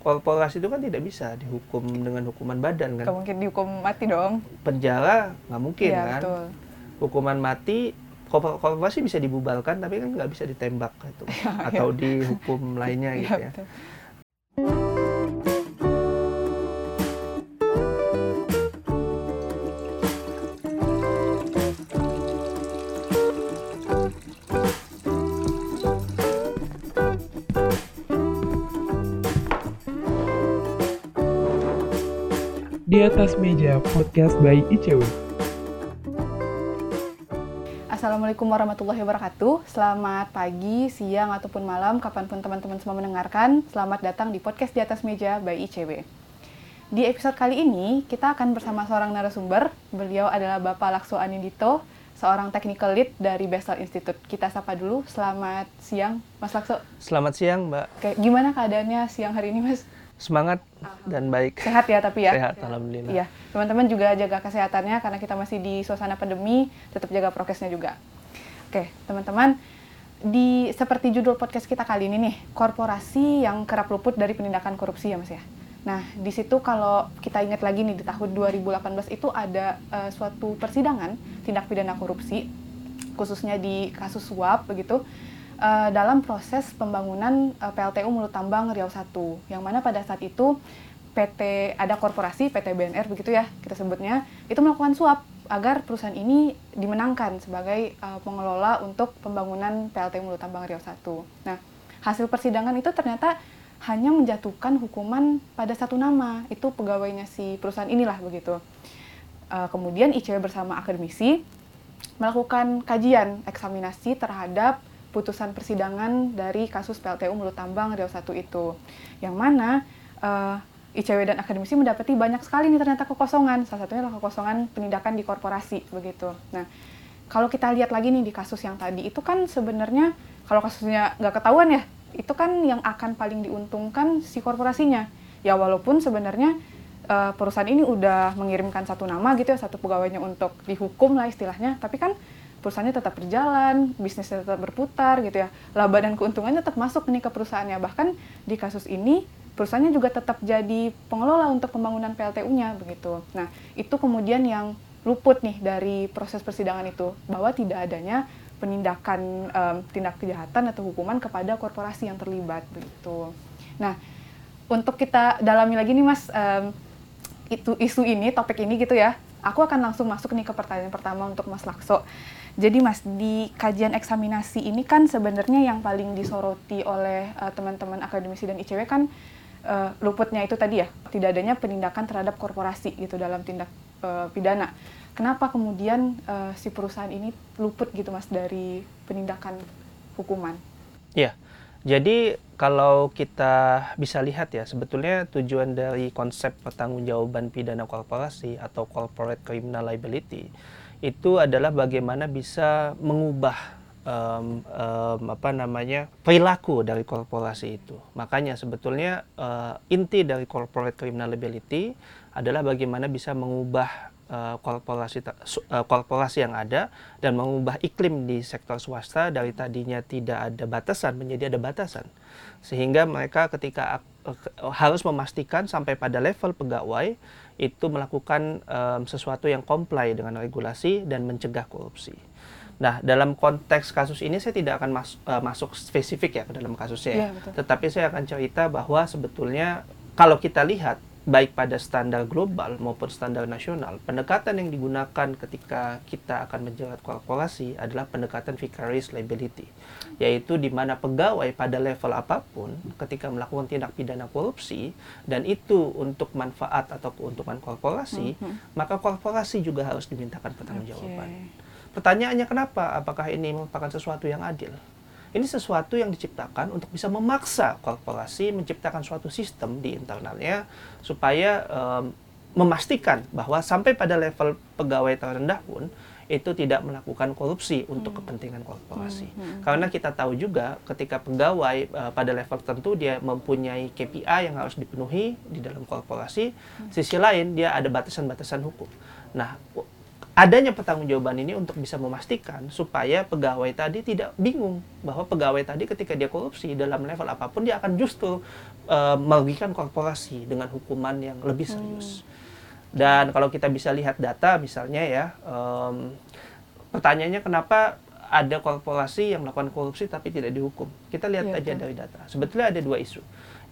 korporasi itu kan tidak bisa dihukum dengan hukuman badan kan. Gak mungkin dihukum mati dong. Penjara nggak mungkin Iya, kan. betul. Hukuman mati korpor- korporasi bisa dibubarkan tapi kan nggak bisa ditembak gitu atau dihukum lainnya Iya, gitu ya. betul. Di atas meja podcast by ICW. Assalamualaikum warahmatullahi wabarakatuh. Selamat pagi, siang, ataupun malam, kapan pun teman-teman semua mendengarkan. Selamat datang di podcast di atas meja by ICW. Di episode kali ini, kita akan bersama seorang narasumber. Beliau adalah Bapak Lakso Anindito, seorang technical lead dari Basel Institute. Kita sapa dulu. Selamat siang, Mas Lakso. Selamat siang Mbak. Oke, gimana keadaannya siang hari ini, Mas? Semangat dan baik. Sehat ya, tapi ya? Sehat alhamdulillah. Iya, teman-teman juga jaga kesehatannya karena kita masih di suasana pandemi, tetap jaga prokesnya juga. Oke, teman-teman, di seperti judul podcast kita kali ini nih, korporasi yang kerap luput dari penindakan korupsi ya Mas ya. Nah, di situ kalau kita ingat lagi nih di tahun 2018 itu ada eh, suatu persidangan tindak pidana korupsi khususnya di kasus suap begitu eh, dalam proses pembangunan eh, PLTU Mulut Tambang Riau 1 yang mana pada saat itu PT ada korporasi PT BNR begitu ya kita sebutnya itu melakukan suap agar perusahaan ini dimenangkan sebagai eh, pengelola untuk pembangunan PLTU Mulut Tambang Riau 1. Nah, hasil persidangan itu ternyata hanya menjatuhkan hukuman pada satu nama, itu pegawainya si perusahaan inilah begitu. Eh, kemudian ICW bersama akademisi melakukan kajian eksaminasi terhadap putusan persidangan dari kasus PLTU Mulut Tambang Riau 1 itu. Yang mana eh, ICW dan akademisi mendapati banyak sekali nih ternyata kekosongan. Salah satunya adalah kekosongan penindakan di korporasi begitu. Nah, kalau kita lihat lagi nih di kasus yang tadi itu kan sebenarnya kalau kasusnya nggak ketahuan ya, itu kan yang akan paling diuntungkan si korporasinya. Ya walaupun sebenarnya eh, perusahaan ini udah mengirimkan satu nama gitu ya, satu pegawainya untuk dihukum lah istilahnya, tapi kan perusahaannya tetap berjalan, bisnisnya tetap berputar gitu ya, laba dan keuntungannya tetap masuk nih ke perusahaannya. Bahkan di kasus ini perusahaannya juga tetap jadi pengelola untuk pembangunan PLTU-nya begitu. Nah itu kemudian yang luput nih dari proses persidangan itu bahwa tidak adanya penindakan em, tindak kejahatan atau hukuman kepada korporasi yang terlibat begitu. Nah untuk kita dalami lagi nih mas em, itu isu ini topik ini gitu ya aku akan langsung masuk nih ke pertanyaan pertama untuk mas Lakso jadi mas di kajian eksaminasi ini kan sebenarnya yang paling disoroti oleh eh, teman-teman akademisi dan ICW kan eh, luputnya itu tadi ya tidak adanya penindakan terhadap korporasi gitu dalam tindak eh, pidana kenapa kemudian eh, si perusahaan ini luput gitu mas dari penindakan hukuman Iya. Jadi kalau kita bisa lihat ya, sebetulnya tujuan dari konsep pertanggungjawaban pidana korporasi atau corporate criminal liability itu adalah bagaimana bisa mengubah em, em, apa namanya perilaku dari korporasi itu. Makanya sebetulnya eh, inti dari corporate criminal liability adalah bagaimana bisa mengubah eh, korporasi eh, korporasi yang ada dan mengubah iklim di sektor swasta dari tadinya tidak ada batasan menjadi ada batasan sehingga mereka ketika harus memastikan sampai pada level pegawai itu melakukan em, sesuatu yang comply dengan regulasi dan mencegah korupsi. Nah, dalam konteks kasus ini saya tidak akan mas- eh, masuk spesifik ya ke dalam kasusnya, ya. Iya, betul. tetapi saya akan cerita bahwa sebetulnya kalau kita lihat baik pada standar global maupun standar nasional, pendekatan yang digunakan ketika kita akan menjerat korporasi adalah pendekatan vicarious liability, yaitu di mana pegawai pada level apa pun ketika melakukan tindak pidana korupsi dan itu untuk manfaat atau keuntungan korporasi, Mhm. maka korporasi juga harus dimintakan pertanggungjawaban. Oke. Pertanyaannya kenapa? Apakah ini merupakan sesuatu yang adil? Ini sesuatu yang diciptakan untuk bisa memaksa korporasi menciptakan suatu sistem di internalnya supaya em, memastikan bahwa sampai pada level pegawai terendah pun itu tidak melakukan korupsi untuk kepentingan korporasi. Hmm. Karena kita tahu juga ketika pegawai eh, pada level tertentu dia mempunyai KPI yang harus dipenuhi di dalam korporasi, sisi lain dia ada batasan-batasan hukum. Nah, adanya pertanggungjawaban ini untuk bisa memastikan supaya pegawai tadi tidak bingung bahwa pegawai tadi ketika dia korupsi dalam level apa pun dia akan justru uh, merugikan korporasi dengan hukuman yang lebih serius. Hmm. Dan kalau kita bisa lihat data misalnya ya, um, pertanyaannya kenapa ada korporasi yang melakukan korupsi tapi tidak dihukum? Kita lihat ya, aja dari data. Sebetulnya ada dua isu,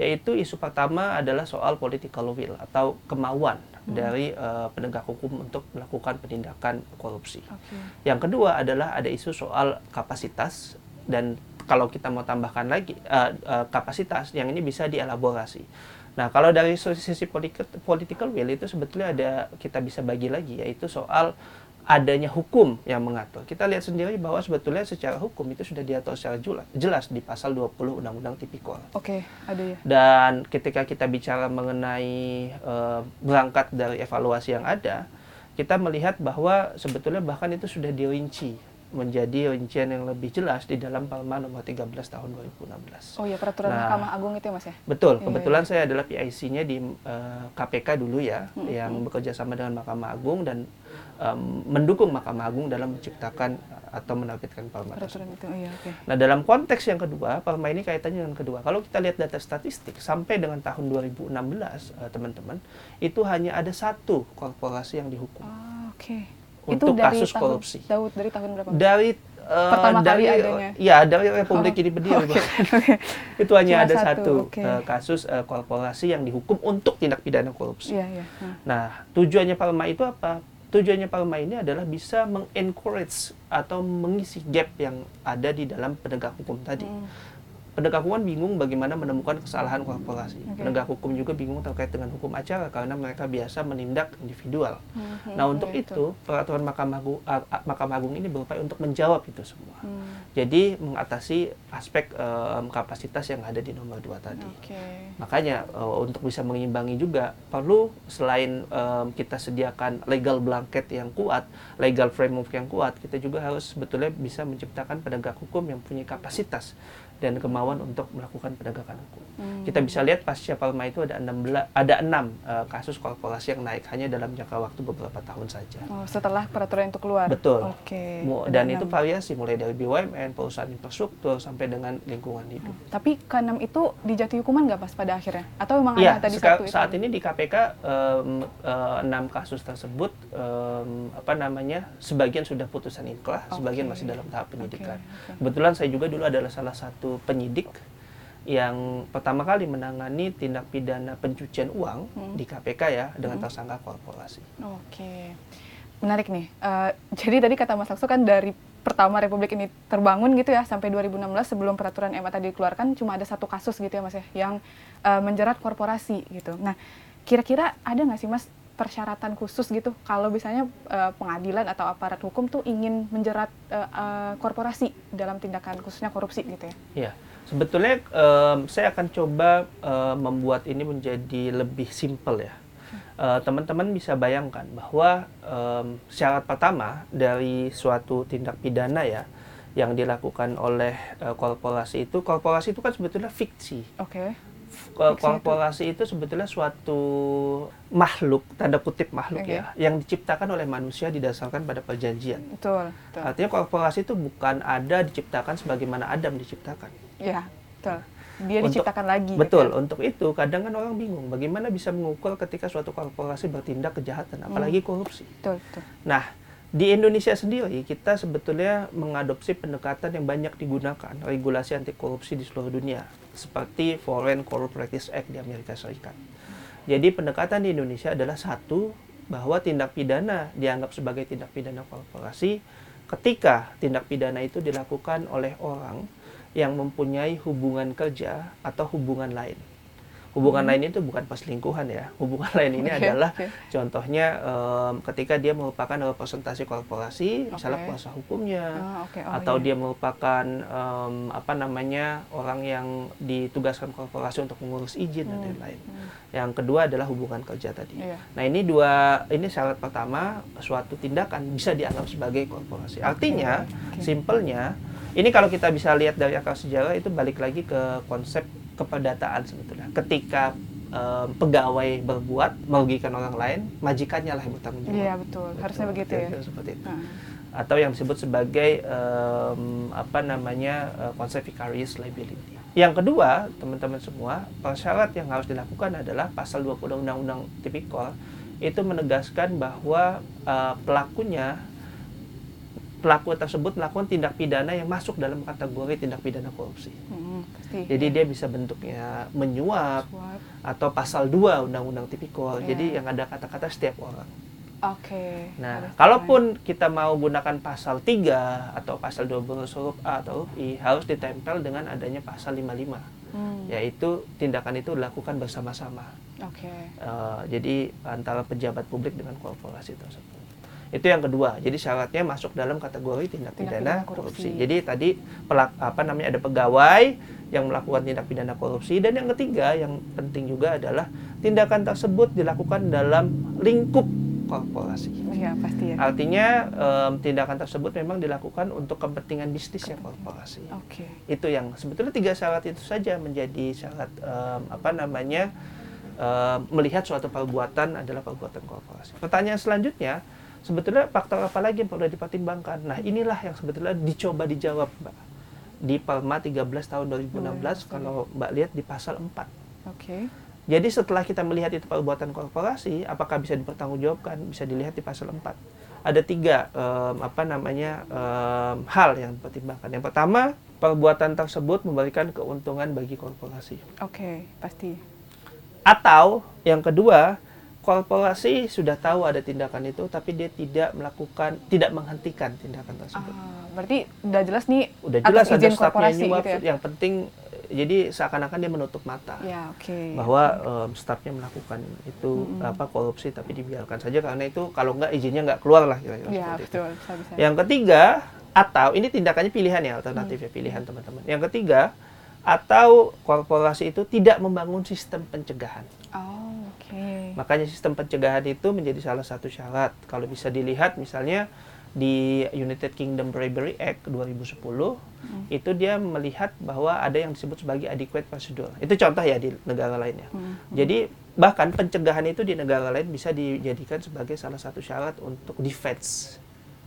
yaitu isu pertama adalah soal political will atau kemauan hmm. dari uh, penegak hukum untuk melakukan penindakan korupsi. Okay. Yang kedua adalah ada isu soal kapasitas dan kalau kita mau tambahkan lagi uh, uh, kapasitas yang ini bisa dielaborasi Nah, kalau dari sisi political will itu sebetulnya ada kita bisa bagi lagi yaitu soal adanya hukum yang mengatur. Kita lihat sendiri bahwa sebetulnya secara hukum itu sudah diatur secara jelas di pasal 20 Undang-Undang Tipikor. Oke, ada ya. Dan ketika kita bicara mengenai uh, berangkat dari evaluasi yang ada, kita melihat bahwa sebetulnya bahkan itu sudah dirinci menjadi rincian yang lebih jelas di dalam Perma nomor 13 tahun 2016. Oh ya, peraturan nah, Mahkamah Agung itu ya Mas ya? Betul, iya, kebetulan iya, saya adalah PIC-nya di uh, eh, KPK dulu ya, hmm, yang bekerja sama dengan Mahkamah Agung dan um, mendukung Mahkamah Agung dalam menciptakan atau menerbitkan Perma Peraturan itu, iya, okay. Nah, dalam konteks yang kedua, Perma ini kaitannya dengan kedua. Kalau kita lihat data statistik sampai dengan tahun 2016, uh, teman-teman, itu hanya ada satu korporasi yang dihukum. Oh, oke. Okay untuk itu dari kasus tahun, korupsi. Daud dari tahun berapa? Dari uh, pertama dari, kali adanya. Ya, dari Republik oh. ini berdiri. Okay. okay. itu hanya Cuma ada satu, satu okay. uh, kasus uh, korporasi yang dihukum untuk tindak pidana korupsi. Yeah, yeah. Nah. nah, tujuannya Parma itu apa? Tujuannya Parma ini adalah bisa mengencourage atau mengisi gap yang ada di dalam penegak hukum tadi. Hmm penegak hukum bingung bagaimana menemukan kesalahan korporasi. Okay. Penegak hukum juga bingung terkait dengan hukum acara karena mereka biasa menindak individual. Hmm, nah, untuk itu, itu peraturan Mahkamah Agung, uh, Mahkamah Agung ini berupaya untuk menjawab itu semua. Hmm. Jadi mengatasi aspek um, kapasitas yang ada di nomor dua tadi. Okay. Makanya uh, untuk bisa mengimbangi juga perlu selain um, kita sediakan legal blanket yang kuat, legal framework yang kuat, kita juga harus sebetulnya bisa menciptakan penegak hukum yang punya kapasitas dan kemauan untuk melakukan penegakan hukum. Hmm. Kita bisa lihat pasca Palma itu ada enam ada enam uh, kasus korporasi yang naik hanya dalam jangka waktu beberapa tahun saja. Oh, setelah peraturan itu keluar. Betul. Oke. Okay. Dan itu variasi mulai dari BUMN, perusahaan infrastruktur sampai dengan lingkungan hidup. Hmm. Tapi keenam itu dijatuhi hukuman nggak pas pada akhirnya? Atau memang ya, ada tadi satu itu? Saat ini di KPK um, uh, enam kasus tersebut um, apa namanya sebagian sudah putusan inkrah, okay. sebagian masih dalam tahap penyidikan. Okay. Okay. Kebetulan saya juga dulu adalah salah satu satu penyidik yang pertama kali menangani tindak pidana pencucian uang hmm. di KPK ya dengan hmm. tersangka korporasi. Oke, menarik nih. Uh, jadi tadi kata Mas Aksu kan dari pertama Republik ini terbangun gitu ya sampai 2016 sebelum peraturan MA tadi dikeluarkan cuma ada satu kasus gitu ya Mas ya yang uh, menjerat korporasi gitu. Nah, kira-kira ada nggak sih Mas persyaratan khusus gitu kalau misalnya uh, pengadilan atau aparat hukum tuh ingin menjerat uh, uh, korporasi dalam tindakan khususnya korupsi gitu ya? Iya, sebetulnya um, saya akan coba uh, membuat ini menjadi lebih simpel ya. Teman-teman uh, bisa bayangkan bahwa um, syarat pertama dari suatu tindak pidana ya yang dilakukan oleh uh, korporasi itu, korporasi itu kan sebetulnya fiksi. Oke. Okay korporasi itu sebetulnya suatu makhluk tanda kutip makhluk okay. ya yang diciptakan oleh manusia didasarkan pada perjanjian. Betul, betul. Artinya korporasi itu bukan ada diciptakan sebagaimana Adam diciptakan. Iya, betul. Dia untuk, diciptakan lagi. Betul. Gitu. Untuk itu kadang kan orang bingung bagaimana bisa mengukur ketika suatu korporasi bertindak kejahatan, apalagi hmm. korupsi. Betul, betul. Nah, di Indonesia sendiri kita sebetulnya mengadopsi pendekatan yang banyak digunakan regulasi anti korupsi di seluruh dunia seperti Foreign Corrupt Practice Act di Amerika Serikat. Jadi pendekatan di Indonesia adalah satu bahwa tindak pidana dianggap sebagai tindak pidana korporasi ketika tindak pidana itu dilakukan oleh orang yang mempunyai hubungan kerja atau hubungan lain hubungan hmm. lain itu bukan perselingkuhan ya hubungan lain ini okay, adalah okay. contohnya um, ketika dia merupakan representasi korporasi okay. misalnya kuasa hukumnya oh, okay. oh, atau iya. dia merupakan um, apa namanya orang yang ditugaskan korporasi untuk mengurus izin hmm. dan lain-lain hmm. yang kedua adalah hubungan kerja tadi yeah. nah ini dua ini syarat pertama suatu tindakan bisa dianggap sebagai korporasi artinya okay. simpelnya ini kalau kita bisa lihat dari akar sejarah itu balik lagi ke konsep keperdataan sebetulnya. Ketika em, pegawai berbuat merugikan orang lain, majikannya lah yang bertanggung jawab. Iya betul, harusnya Betul, begitu ya. kira-kira seperti itu. Nah, Atau yang disebut sebagai em, apa namanya eh, konsep vicarious liability. Yang kedua, teman-teman semua, persyarat yang harus dilakukan adalah pasal 20 Undang-Undang Tipikor itu menegaskan bahwa eh, pelakunya pelaku tersebut melakukan tindak pidana yang masuk dalam kategori tindak pidana korupsi. mm, pasti. Jadi dia bisa bentuknya menyuap Suap. atau pasal 2 Undang-Undang Tipikor. Iya. Jadi yang ada kata-kata setiap orang. Oke. Nah, harus kalaupun kita mau gunakan pasal 3 atau pasal 12 huruf A atau huruf I harus ditempel dengan adanya pasal 55 Hmm, yaitu tindakan itu dilakukan bersama-sama. Oke. Eh, jadi antara pejabat publik dengan korporasi tersebut. Itu yang kedua. Jadi syaratnya masuk dalam kategori tindak, Tindak pidana, korupsi. korupsi. Jadi tadi pelak, apa namanya ada pegawai yang melakukan tindak pidana korupsi dan yang ketiga yang penting juga adalah tindakan tersebut dilakukan dalam lingkup korporasi. Iya pasti ya. Artinya em, tindakan tersebut memang dilakukan untuk kepentingan bisnisnya korporasi. Oke. Itu yang sebetulnya tiga syarat itu saja menjadi syarat em, apa namanya em, melihat suatu perbuatan adalah perbuatan korporasi. Pertanyaan selanjutnya sebetulnya faktor apa lagi yang perlu dipertimbangkan? Nah inilah yang sebetulnya dicoba dijawab Mbak di Perma 13 tahun 2016 kalau Mbak lihat di pasal 4. Oke. Jadi setelah kita melihat itu perbuatan korporasi, apakah bisa dipertanggungjawabkan? Bisa dilihat di pasal 4. Ada tiga em, apa namanya em, hal yang dipertimbangkan. Yang pertama, perbuatan tersebut memberikan keuntungan bagi korporasi. Oke, pasti. Atau yang kedua, korporasi sudah tahu ada tindakan itu, tapi dia tidak melakukan, tidak menghentikan tindakan tersebut. Ah, berarti udah jelas nih Udah jelas ada stafnya korporasi nyuap. gitu ya. Yang penting, eh, jadi seakan-akan dia menutup mata. Ya, oke. bahwa em, stafnya melakukan itu apa korupsi tapi dibiarkan saja karena itu kalau nggak izinnya nggak keluar lah kira-kira Ya, seperti itu. betul. Bisa, bisa. Yang ketiga atau ini tindakannya pilihan ya alternatif ya pilihan teman-teman. Yang ketiga atau korporasi itu tidak membangun sistem pencegahan. Oh, Makanya sistem pencegahan itu menjadi salah satu syarat. Kalau bisa dilihat misalnya di United Kingdom Bribery Act 2010 itu dia melihat bahwa ada yang disebut sebagai adequate procedure. Itu contoh ya di negara lainnya. Jadi bahkan pencegahan itu di negara lain bisa dijadikan sebagai salah satu syarat untuk defense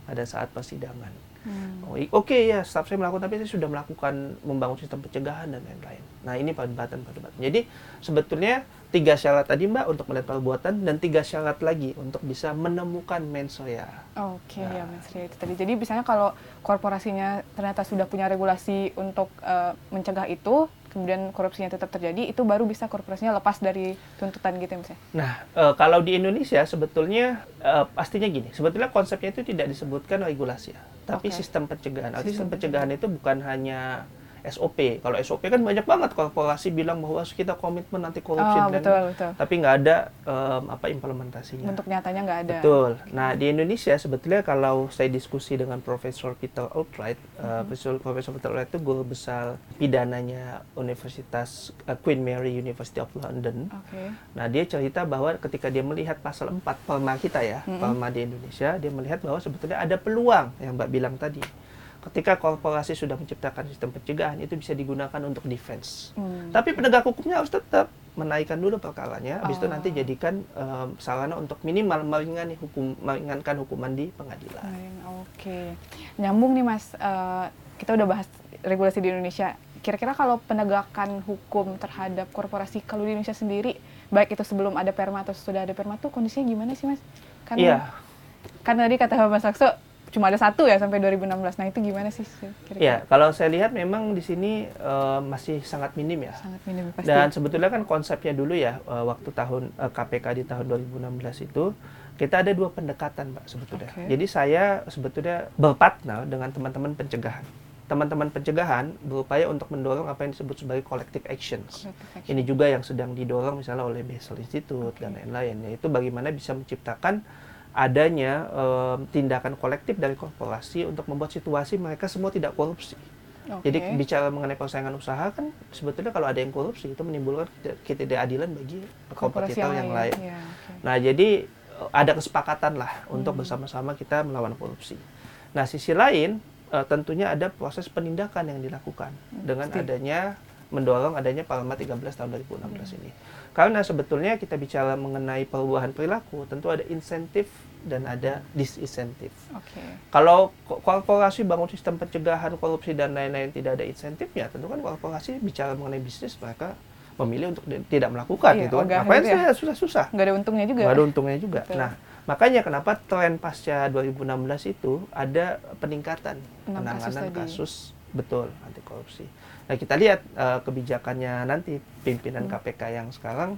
pada saat persidangan. Hmm. Oh, Oke ya, staff saya melakukan, tapi saya sudah melakukan membangun sistem pencegahan dan lain-lain. Nah ini perdebatan-perdebatan. Jadi sebetulnya tiga syarat tadi mbak untuk melihat perbuatan dan tiga syarat lagi untuk bisa menemukan mens rea. Oke, Nah. ya Ria itu tadi. Jadi misalnya kalau korporasinya ternyata sudah punya regulasi untuk eh, mencegah itu, kemudian korupsinya tetap terjadi, itu baru bisa korporasinya lepas dari tuntutan gitu ya Mas ya? Nah eh, kalau di Indonesia sebetulnya eh, pastinya gini, sebetulnya konsepnya itu tidak disebutkan regulasi ya, tapi Oke. sistem pencegahan. Sistem sistem pencegahan itu bukan hanya SOP. Kalau SOP kan banyak banget korporasi bilang bahwa kita komitmen anti korupsi Oh, dan betul, betul. tapi nggak ada em, apa implementasinya. Bentuk nyatanya nggak ada. Betul. Nah di Indonesia sebetulnya kalau saya diskusi dengan Profesor Peter Altright, Mhm. uh, Profesor Profesor Peter Altright itu guru besar pidananya Universitas uh, Queen Mary University of London. Oke. Nah dia cerita bahwa ketika dia melihat pasal 4 Perma kita ya, Mhm. Perma di Indonesia, dia melihat bahwa sebetulnya ada peluang yang Mbak bilang tadi. Ketika korporasi sudah menciptakan sistem pencegahan itu bisa digunakan untuk defense. Hmm. Tapi penegak hukumnya harus tetap menaikkan dulu perkaranya, habis itu Oh. nanti jadikan em, sarana untuk minimal meringankan hukum meringankan hukuman di pengadilan. Oke, nyambung nih Mas. Eh, kita udah bahas regulasi di Indonesia. Kira-kira kalau penegakan hukum terhadap korporasi kalau di Indonesia sendiri, baik itu sebelum ada perma atau sudah ada perma tuh kondisinya gimana sih Mas? Kan, Iya, Kan tadi kata Mas Akso cuma ada satu ya sampai 2016. Nah itu gimana sih kira-kira? iya. Kalau saya lihat memang di sini em, masih sangat minim ya. Sangat minim pasti. Dan sebetulnya kan konsepnya dulu ya eh, waktu tahun eh, KPK di tahun 2016 itu kita ada dua pendekatan mbak sebetulnya. Oke. Jadi saya sebetulnya berpartner dengan teman-teman pencegahan. Teman-teman pencegahan berupaya untuk mendorong apa yang disebut sebagai collective actions. Collective action. Ini juga yang sedang didorong misalnya oleh Basel Institute dan lain-lain yaitu bagaimana bisa menciptakan adanya tindakan kolektif dari korporasi untuk membuat situasi mereka semua tidak korupsi. Oke. Jadi bicara mengenai persaingan usaha kan sebetulnya kalau ada yang korupsi itu menimbulkan tidak- ketidakadilan bagi kompetitor yang lain. Iya, oke. Nah jadi eh, ada kesepakatan lah untuk Hmm. bersama-sama kita melawan korupsi. Nah sisi lain eh, tentunya ada proses penindakan yang dilakukan dengan pasti. adanya mendorong adanya Perma 13 tahun 2016 ini. Karena sebetulnya kita bicara mengenai perubahan perilaku, tentu ada insentif dan ada disinsentif. Oke. Kalau ko- korporasi bangun sistem pencegahan korupsi dan lain-lain tidak ada insentifnya, tentu kan korporasi bicara mengenai bisnis mereka memilih untuk tidak melakukan Iya, gitu kan. ogah Ngapain gitu ya. saya susah-susah? Nggak ada untungnya juga. Nggak ada untungnya juga. Betul. Nah, makanya kenapa tren pasca 2016 itu ada peningkatan penanganan kasus kasus, betul anti korupsi. Nah, kita lihat eh, kebijakannya nanti pimpinan Hmm. KPK yang sekarang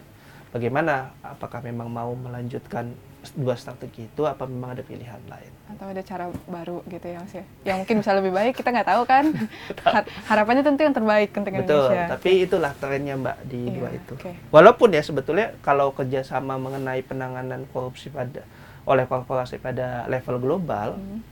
bagaimana? Apakah memang mau melanjutkan dua strategi itu apa memang ada pilihan lain? atau ada cara baru gitu ya mas ya yang mungkin bisa lebih baik kita nggak tahu kan Har- harapannya tentu yang terbaik untuk Betul, Indonesia tapi itulah trennya Mbak di Iya, dua itu. oke. Walaupun ya sebetulnya kalau kerjasama mengenai penanganan korupsi pada oleh korporasi pada level global Hmm.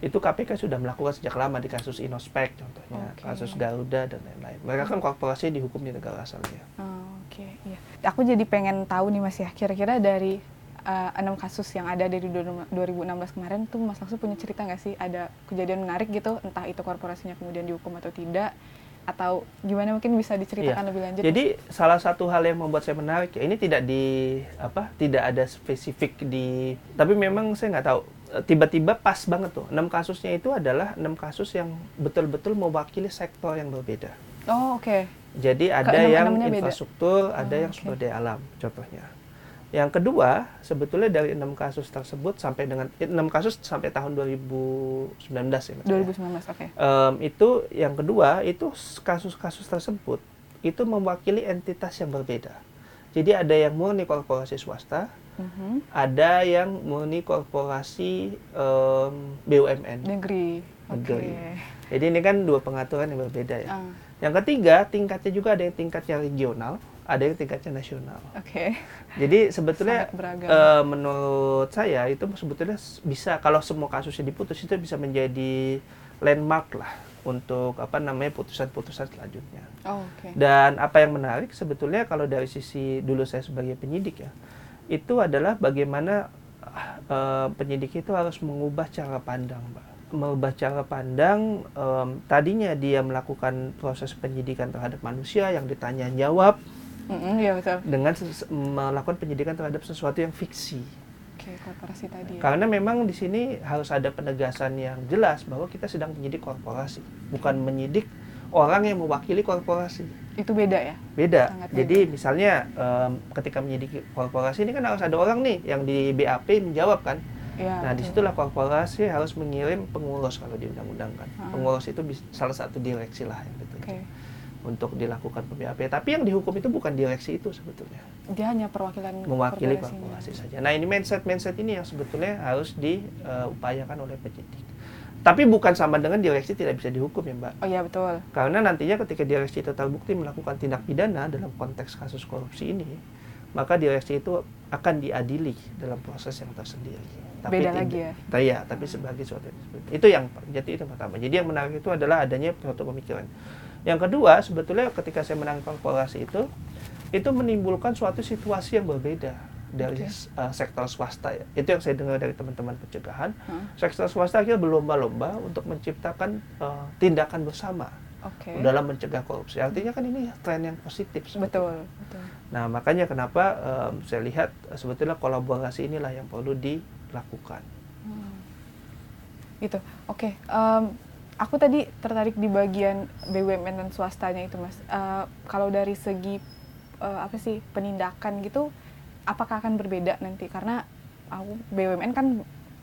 Itu KPK sudah melakukan sejak lama di kasus Inospec contohnya, Oke. kasus Garuda dan lain-lain. Mereka kan korporasi dihukum di negara asalnya. Oh, Oke, iya. Aku jadi pengen tahu nih Mas ya, kira-kira dari uh, enam kasus yang ada dari du- 2016 kemarin tuh Mas Laksu punya cerita nggak sih ada kejadian menarik gitu, entah itu korporasinya kemudian dihukum atau tidak, atau gimana mungkin bisa diceritakan Iya. lebih lanjut? Jadi salah satu hal yang membuat saya menarik ya ini tidak di apa tidak ada spesifik di tapi memang saya nggak tahu Eh, tiba-tiba pas banget tuh enam kasusnya itu adalah enam kasus yang betul-betul mewakili sektor yang berbeda. Oh oke, Jadi ada Keenam- yang enamnya beda? infrastruktur, ada Oh, yang sumber daya alam contohnya. Yang kedua sebetulnya dari enam kasus tersebut sampai dengan eh, enam kasus sampai tahun 2019 ya. Mas, ya. 2019 oke. Em, itu yang kedua itu kasus-kasus tersebut itu mewakili entitas yang berbeda. Jadi ada yang murni korporasi swasta, Mhm. ada yang murni korporasi em, BUMN. Negeri, oke. Negeri. Jadi ini kan dua pengaturan yang berbeda ya. Ah, Yang ketiga tingkatnya juga ada yang tingkatnya regional, ada yang tingkatnya nasional. Oke, Jadi sebetulnya eh, menurut saya itu sebetulnya bisa kalau semua kasusnya diputus itu bisa menjadi landmark lah untuk apa namanya putusan-putusan selanjutnya. oh, oke. Dan apa yang menarik sebetulnya kalau dari sisi dulu saya sebagai penyidik ya, itu adalah bagaimana eh, penyidik itu harus mengubah cara pandang, Mbak. Mengubah cara pandang em, tadinya dia melakukan proses penyidikan terhadap manusia yang ditanya jawab Mm-mm, Iya betul. dengan melakukan penyidikan terhadap sesuatu yang fiksi. Oke, korporasi tadi ya. Karena memang di sini harus ada penegasan yang jelas bahwa kita sedang menyidik korporasi, bukan menyidik orang yang mewakili korporasi. Itu beda ya? Beda. Sangat Jadi misalnya em, ketika menyidik korporasi ini kan harus ada orang nih yang di BAP menjawab kan. Iya. Nah, betul. di situlah korporasi harus mengirim pengurus kalau di undang-undang kan. Ah. Pengurus itu salah satu direksi lah yang gitu. Oke. Untuk dilakukan BAP. Tapi yang dihukum itu bukan direksi itu sebetulnya. Dia hanya perwakilan mewakili korporasi saja. Nah ini mindset mindset ini yang sebetulnya harus diupayakan oleh penyidik. Tapi bukan sama dengan direksi tidak bisa dihukum ya Mbak. Oh iya betul. Karena nantinya ketika direksi itu terbukti melakukan tindak pidana dalam konteks kasus korupsi ini, maka direksi itu akan diadili dalam proses yang tersendiri. Beda tidak- lagi ya? Nah, iya, tapi sebagai suatu itu yang jadi itu yang pertama. Jadi yang menarik itu adalah adanya suatu pemikiran. Yang kedua, sebetulnya ketika saya menang korporasi itu, itu menimbulkan suatu situasi yang berbeda dari Oke. uh, sektor swasta ya. Itu yang saya dengar dari teman-teman pencegahan. Hah? Sektor swasta akhirnya berlomba-lomba untuk menciptakan uh, tindakan bersama Oke. dalam mencegah korupsi. Artinya kan ini tren yang positif. sebetulnya. Betul, betul. Nah, makanya kenapa um, saya lihat uh, sebetulnya kolaborasi inilah yang perlu dilakukan. Hmm. Gitu. Oke. em, aku tadi tertarik di bagian BUMN dan swastanya itu, Mas. Eh, kalau dari segi eh, apa sih penindakan gitu, apakah akan berbeda nanti? Karena aku BUMN kan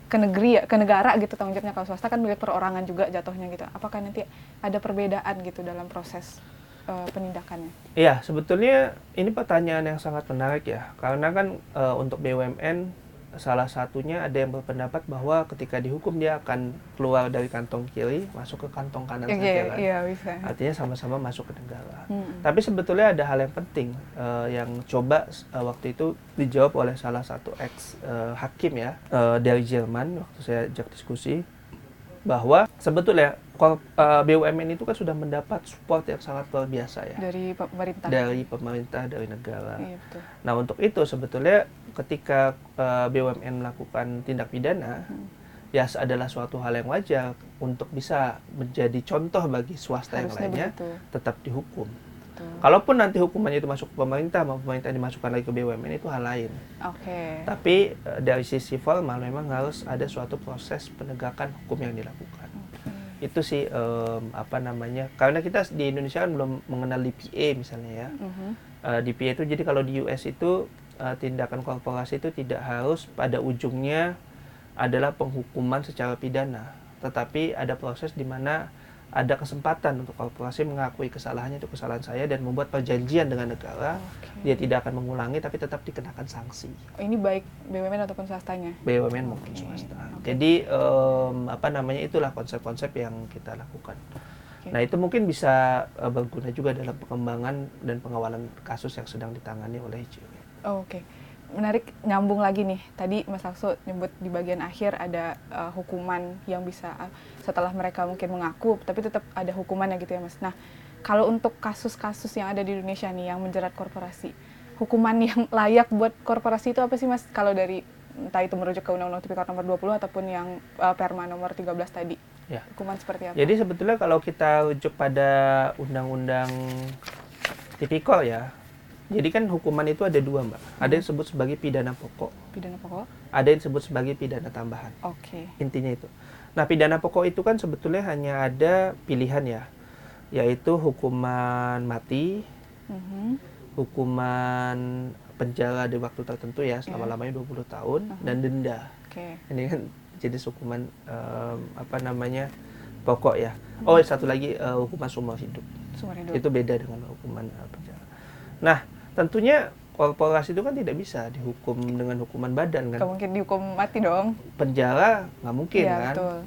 ke negeri ya, ke negara gitu tanggung jawabnya. Kalau swasta kan milik perorangan juga jatuhnya gitu. Apakah nanti ada perbedaan gitu dalam proses eh, penindakannya? Iya, sebetulnya ini pertanyaan yang sangat menarik ya. Karena kan uh, untuk BUMN salah satunya ada yang berpendapat bahwa ketika dihukum dia akan keluar dari kantong kiri masuk ke kantong kanan Iya, saja kan. iya bisa. Artinya sama-sama masuk ke negara. Hmm. Tapi sebetulnya ada hal yang penting eh, yang coba eh, waktu itu dijawab oleh salah satu ex eh, hakim ya eh, dari Jerman waktu saya ajak diskusi bahwa sebetulnya eh, BUMN itu kan sudah mendapat support yang sangat luar biasa ya Dari pemerintah. dari pemerintah dari negara. Iya betul. Nah untuk itu sebetulnya ketika eh, BUMN melakukan tindak pidana Hmm. ya adalah suatu hal yang wajar untuk bisa menjadi contoh bagi swasta yang Harusnya lainnya begitu. tetap dihukum. Betul. Kalaupun nanti hukumannya itu masuk ke pemerintah, mau pemerintah dimasukkan lagi ke BUMN itu hal lain. Oke. Tapi eh, dari sisi formal memang harus ada suatu proses penegakan hukum yang dilakukan. Itu sih em, apa namanya? Karena kita di Indonesia kan belum mengenal DPA misalnya ya. Mhm. Eh, DPA itu jadi kalau di US itu eh, tindakan korporasi itu tidak harus pada ujungnya adalah penghukuman secara pidana, tetapi ada proses di mana ada kesempatan untuk korporasi mengakui kesalahannya itu kesalahan saya dan membuat perjanjian dengan negara Oke. dia tidak akan mengulangi tapi tetap dikenakan sanksi Ini baik BUMN ataupun swastanya. BUMN maupun swasta. oke. Jadi em, apa namanya itulah konsep-konsep yang kita lakukan. Oke. Nah itu mungkin bisa eh, berguna juga dalam pengembangan dan pengawalan kasus yang sedang ditangani oleh ICW. Oh, Oke, menarik nyambung lagi nih. Tadi Mas Akso nyebut di bagian akhir ada uh, hukuman yang bisa uh, setelah mereka mungkin mengaku, tapi tetap ada hukumannya gitu ya Mas. Nah, kalau untuk kasus-kasus yang ada di Indonesia nih yang menjerat korporasi, hukuman yang layak buat korporasi itu apa sih Mas? Kalau dari entah itu merujuk ke Undang-Undang Tipikor nomor 20 ataupun yang uh, Perma nomor 13 tadi. Ya. Hukuman seperti apa? Jadi sebetulnya kalau kita rujuk pada undang-undang tipikor ya, jadi kan hukuman itu ada dua mbak. Ada yang disebut sebagai pidana pokok, pidana pokok. ada yang disebut sebagai pidana tambahan. Oke. Intinya itu. Nah pidana pokok itu kan sebetulnya hanya ada pilihan ya, yaitu hukuman mati, Mhm. hukuman penjara di waktu tertentu ya selama-lamanya 20 tahun dan denda. Oke. Ini kan jenis hukuman em, apa namanya pokok ya. Oh satu lagi eh, hukuman seumur hidup. Hidup. Itu beda dengan hukuman eh, penjara. Nah tentunya korporasi itu kan tidak bisa dihukum dengan hukuman badan kan. mungkin dihukum mati dong. Penjara nggak mungkin Iya, kan. betul.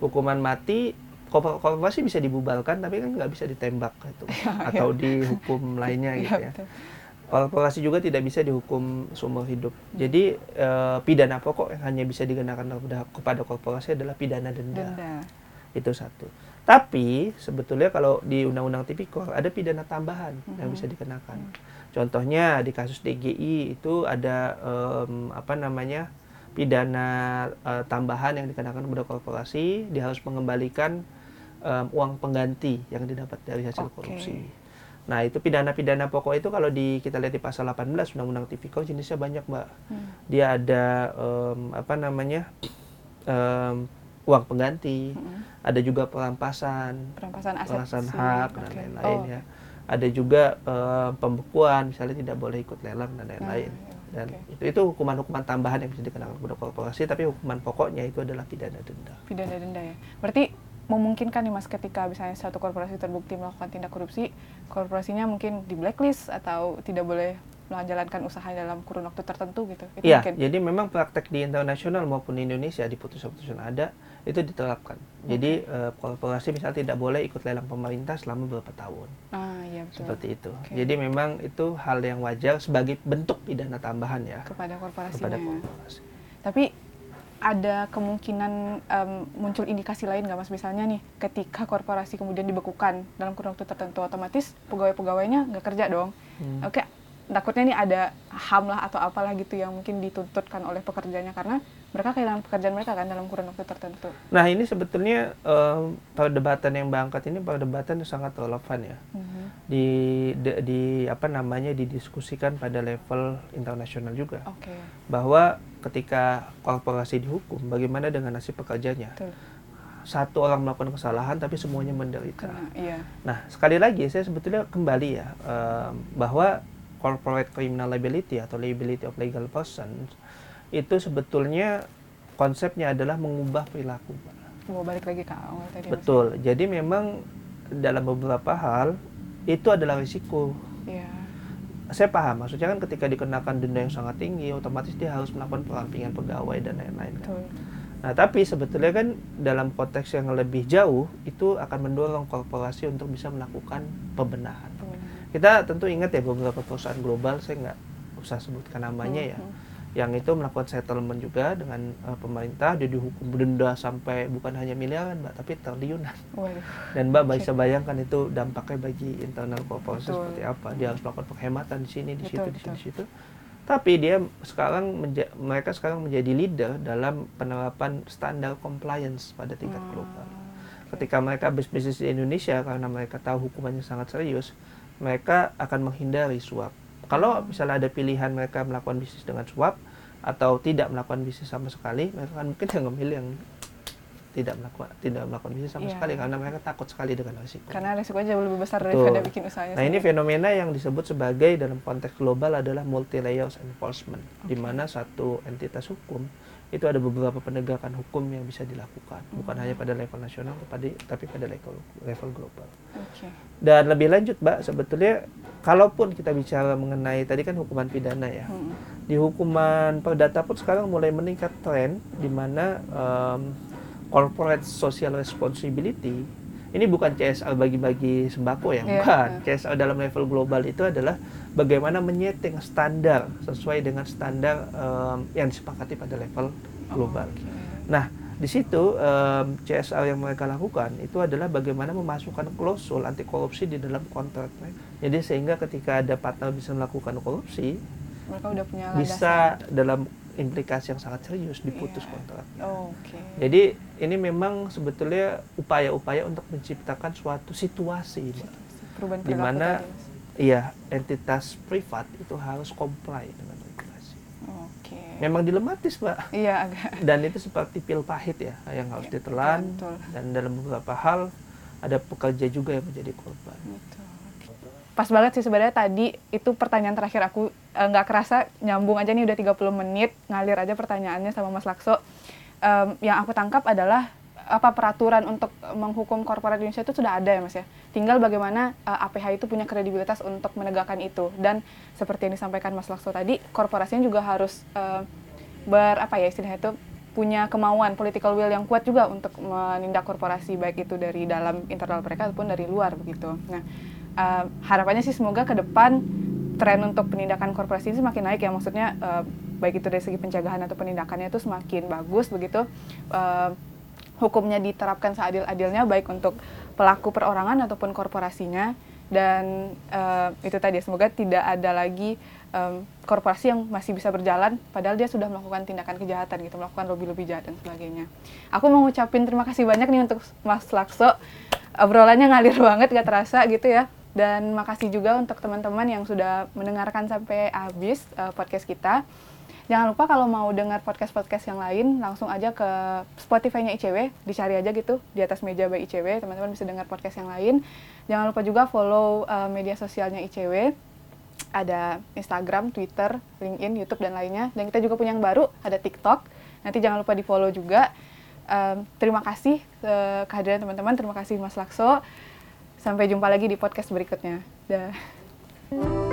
Hukuman mati korpor- korporasi bisa dibubarkan tapi kan nggak bisa ditembak gitu atau dihukum lainnya Iya, gitu ya. betul. Korporasi juga tidak bisa dihukum seumur hidup. Jadi eh, pidana pokok yang hanya bisa dikenakan kepada, kepada korporasi adalah pidana denda. Denda. Itu satu. Tapi sebetulnya kalau di Undang-Undang Tipikor ada pidana tambahan yang bisa dikenakan. Contohnya di kasus DGI itu ada em, apa namanya pidana eh, tambahan yang dikenakan kepada korporasi, dia harus mengembalikan em, uang pengganti yang didapat dari hasil Oke. korupsi. Nah, itu pidana-pidana pokok itu kalau di kita lihat di pasal 18 Undang-Undang Tipikor jenisnya banyak, Mbak. Hmm. Dia ada em, apa namanya? em, uang pengganti, Mm-mm. ada juga perampasan, Perampasan aset. perampasan hak dan lain-lain Oh, ya. Ada juga em, pembekuan, misalnya tidak boleh ikut lelang dan lain-lain. Iya, Dan oke. itu itu hukuman-hukuman tambahan yang bisa dikenakan kepada korporasi, tapi hukuman pokoknya itu adalah pidana denda. Pidana denda ya. Berarti memungkinkan nih Mas ketika misalnya satu korporasi terbukti melakukan tindak korupsi, korporasinya mungkin di blacklist atau tidak boleh menjalankan usaha dalam kurun waktu tertentu gitu. Itu Iya, mungkin. jadi memang praktek di internasional maupun di Indonesia di putusan-putusan ada itu diterapkan. Jadi eh, korporasi misalnya tidak boleh ikut lelang pemerintah selama beberapa tahun. Ah, iya betul. Seperti itu. Oke. Jadi memang itu hal yang wajar sebagai bentuk pidana tambahan ya kepada korporasinya. kepada korporasi. Tapi ada kemungkinan em, muncul indikasi lain nggak mas misalnya nih ketika korporasi kemudian dibekukan dalam kurun waktu tertentu otomatis pegawai-pegawainya nggak kerja dong. Hmm. Oke, takutnya nih ada ham lah atau apalah gitu yang mungkin dituntutkan oleh pekerjanya karena mereka kehilangan pekerjaan mereka kan dalam kurun waktu tertentu. Nah ini sebetulnya em, perdebatan yang bangkat ini perdebatan yang sangat relevan ya. Mhm. Di, di, di- apa namanya didiskusikan pada level internasional juga Oke, bahwa ketika korporasi dihukum bagaimana dengan nasib pekerjanya. betul. Satu orang melakukan kesalahan tapi semuanya menderita. Karena iya, Nah, sekali lagi saya sebetulnya kembali ya em, bahwa corporate criminal liability atau liability of legal persons itu sebetulnya konsepnya adalah mengubah perilaku. Mau balik lagi ke awal tadi. Mas. Betul. Jadi memang dalam beberapa hal itu adalah risiko. Iya, Saya paham, maksudnya kan ketika dikenakan denda yang sangat tinggi, otomatis dia harus melakukan perampingan pegawai dan lain-lain. kan. betul. Nah, tapi sebetulnya kan dalam konteks yang lebih jauh itu akan mendorong korporasi untuk bisa melakukan pembenahan. Kita tentu ingat ya beberapa perusahaan global, saya nggak usah sebutkan namanya ya, Mhm. yang itu melakukan settlement juga dengan eh, pemerintah, dia dihukum denda sampai bukan hanya miliaran, mbak, tapi triliunan. Waduh, Dan mbak bisa bayangkan itu dampaknya bagi internal korporasi Betul. seperti apa. Dia harus melakukan penghematan di sini, di situ, Betul, di sini, di situ. Tapi dia sekarang mereka sekarang menjadi leader dalam penerapan standar compliance pada tingkat Hmm, global. Ketika mereka bisnis di Indonesia karena mereka tahu hukumannya sangat serius, mereka akan menghindari suap. Kalau misalnya ada pilihan mereka melakukan bisnis dengan suap atau tidak melakukan bisnis sama sekali, mereka akan mungkin yang memilih yang tidak melakukan tidak melakukan bisnis sama Iya. sekali karena mereka takut sekali dengan risiko. Karena resikonya jauh lebih besar Betul. daripada bikin usahanya. Nah ini sendiri. fenomena yang disebut sebagai dalam konteks global adalah multi layers enforcement, di mana satu entitas hukum itu ada beberapa penegakan hukum yang bisa dilakukan, bukan hanya pada level nasional, tapi tapi pada level level global. Oke. Dan lebih lanjut, Mbak, sebetulnya kalaupun kita bicara mengenai tadi kan hukuman pidana ya, Hmm. di hukuman perdata pun sekarang mulai meningkat tren di mana em, corporate social responsibility ini bukan CSR bagi-bagi sembako ya, Iya, bukan. iya. CSR dalam level global itu adalah bagaimana menyeting standar sesuai dengan standar em, yang disepakati pada level global. Oke. Nah, di situ em, CSR yang mereka lakukan itu adalah bagaimana memasukkan klausul anti korupsi di dalam kontrak. Jadi sehingga ketika ada partner bisa melakukan korupsi, Mereka udah punya bisa dalam implikasi yang sangat serius diputus Iya. kontrak. Oke. Jadi ini memang sebetulnya upaya-upaya untuk menciptakan suatu situasi. Perubahan di mana. Iya entitas privat itu harus comply dengan regulasi. Oke. Memang dilematis, Mbak. Iya agak. Dan itu seperti pil pahit ya yang harus ditelan Betul. dan dalam beberapa hal ada pekerja juga yang menjadi korban. Betul. Pas banget sih sebenarnya tadi itu pertanyaan terakhir aku eh, nggak kerasa nyambung aja nih udah 30 menit ngalir aja pertanyaannya sama Mas Lakso. Yang aku tangkap adalah apa peraturan untuk menghukum korporat Indonesia itu sudah ada ya Mas ya. Tinggal bagaimana eh, APH itu punya kredibilitas untuk menegakkan itu dan seperti yang disampaikan Mas Lakso tadi, korporasinya juga harus eh, ber apa ya istilahnya itu punya kemauan political will yang kuat juga untuk menindak korporasi baik itu dari dalam internal mereka ataupun dari luar begitu. Nah, eh, harapannya sih semoga ke depan tren untuk penindakan korporasi ini semakin naik ya maksudnya eh, baik itu dari segi pencegahan atau penindakannya itu semakin bagus begitu. Eh, hukumnya diterapkan seadil-adilnya baik untuk pelaku perorangan ataupun korporasinya. Dan eh, itu tadi semoga tidak ada lagi em, korporasi yang masih bisa berjalan padahal dia sudah melakukan tindakan kejahatan gitu melakukan lobby-lobby jahat dan sebagainya. Aku mau ngucapin terima kasih banyak nih untuk Mas Lakso. Obrolannya ngalir banget gak terasa gitu ya. Dan makasih juga untuk teman-teman yang sudah mendengarkan sampai habis eh, podcast kita Jangan lupa kalau mau dengar podcast-podcast yang lain, langsung aja ke Spotify-nya ICW, dicari aja gitu di atas meja by ICW, teman-teman bisa dengar podcast yang lain. Jangan lupa juga follow uh, media sosialnya ICW, ada Instagram, Twitter, LinkedIn, YouTube dan lainnya. Dan kita juga punya yang baru, ada TikTok. Nanti jangan lupa di follow juga. Um, terima kasih uh, kehadiran teman-teman, terima kasih Mas Lakso. Sampai jumpa lagi di podcast berikutnya. Dah.